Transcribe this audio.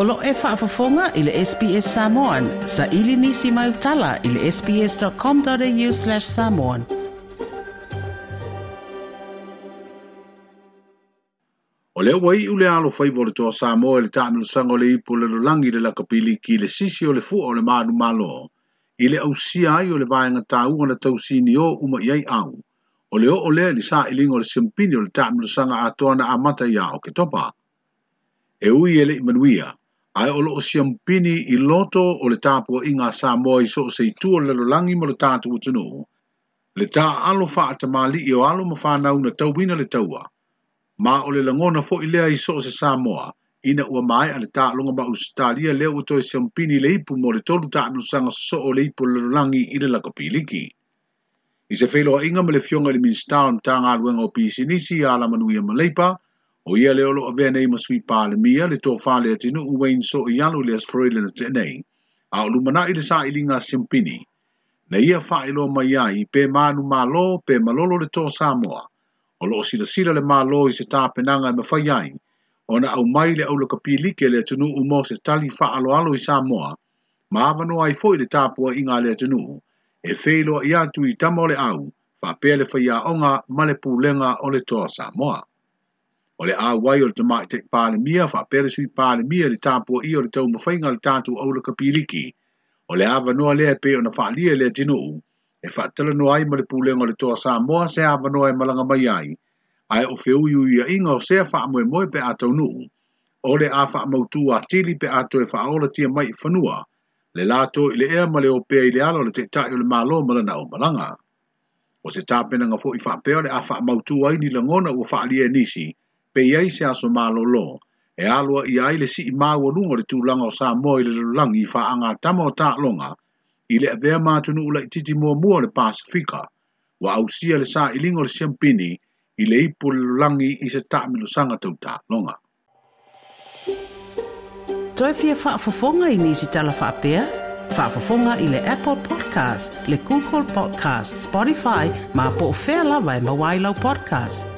Olo e whaafafonga i le SPS Samoan. Sa ili nisi mai utala i le sps.com.au slash samoan. O wai u le alo fai vore toa Samoa le taamil sango le ipo le lulangi le lakapili ki le sisi o le fu o le maanu malo. I le au siai o le vaenga tau o le tau sini o uma iai au. O o lea li sa ilingo le simpini o le taamil sanga atoana amata ia o ke topa. E ui ele imanuia. ai o loo siampini i loto o le tāpua inga sa moa i soo sei tua le langi mo le tātu utunu. Le tā alo wha ata mali i o alo ma wha na tauwina le taua. Ma o le langona fo i lea i so se sa moa, ina ua mai a le tā longa ma ustalia leo uto e siampini le ipu mo le tolu tā anu sanga o le ipu le langi i le lako piliki. I se whelo a inga me le fionga le minstao na tā ngā luenga o pisi nisi a la manuia ma leipa, O ia le olo avea nei ma sui pāle mia le tō whāle atinu uwe in so i anu le asfroile na tēnei, a o lumana i le sā ili ngā simpini. Na ia whāe lo mai ai, pē mānu mā lō, pē malolo le tō Samoa, o lo sila sila le mā lō i se tā penanga i e ma whai ai, o na au mai le au laka pīlike le atinu u mō se tali wha alo alo i Samoa, ma avano ai fōi le tāpua i ngā le atinu, e whēloa i atu i tamo le au, whāpea le whai a onga male pūlenga o le tō Samoa. O le awai o le tamaite mia fa pere sui mia le tāpua i o le tau mawhainga le tātou au le kapiriki. O le awanoa lea pe o na whaalia lea tinuu. E whaatala no ai ma le pūlenga le toa sā moa se awanoa e malanga mai ai. Ai o feu iu ia inga o sea wha moe moe pe atau nuu. O le a wha mautu a tili pe ato e whaola tia mai whanua. Le lato i le ea ma le opea i le alo le te tai o le malo malana o malanga. O se tāpena nga fo i whapea le a wha mautu ai ni langona ua wha alia e nisi pe iai se aso malolo, e alua i ai le si i maua lunga le langa o sa moi le lulangi fa anga tama o tā longa, i le avea mātunu ula i titi mua mua le Pasifika, wa ausia le sa i lingo le siampini i le ipu le lulangi i se tā milu sanga tau tā longa. Toi fia whaafafonga i nisi tala whaapea? Whaafafonga i le Apple Podcast, le Google Podcast, Spotify, ma po o whea lawa e mawailau podcast.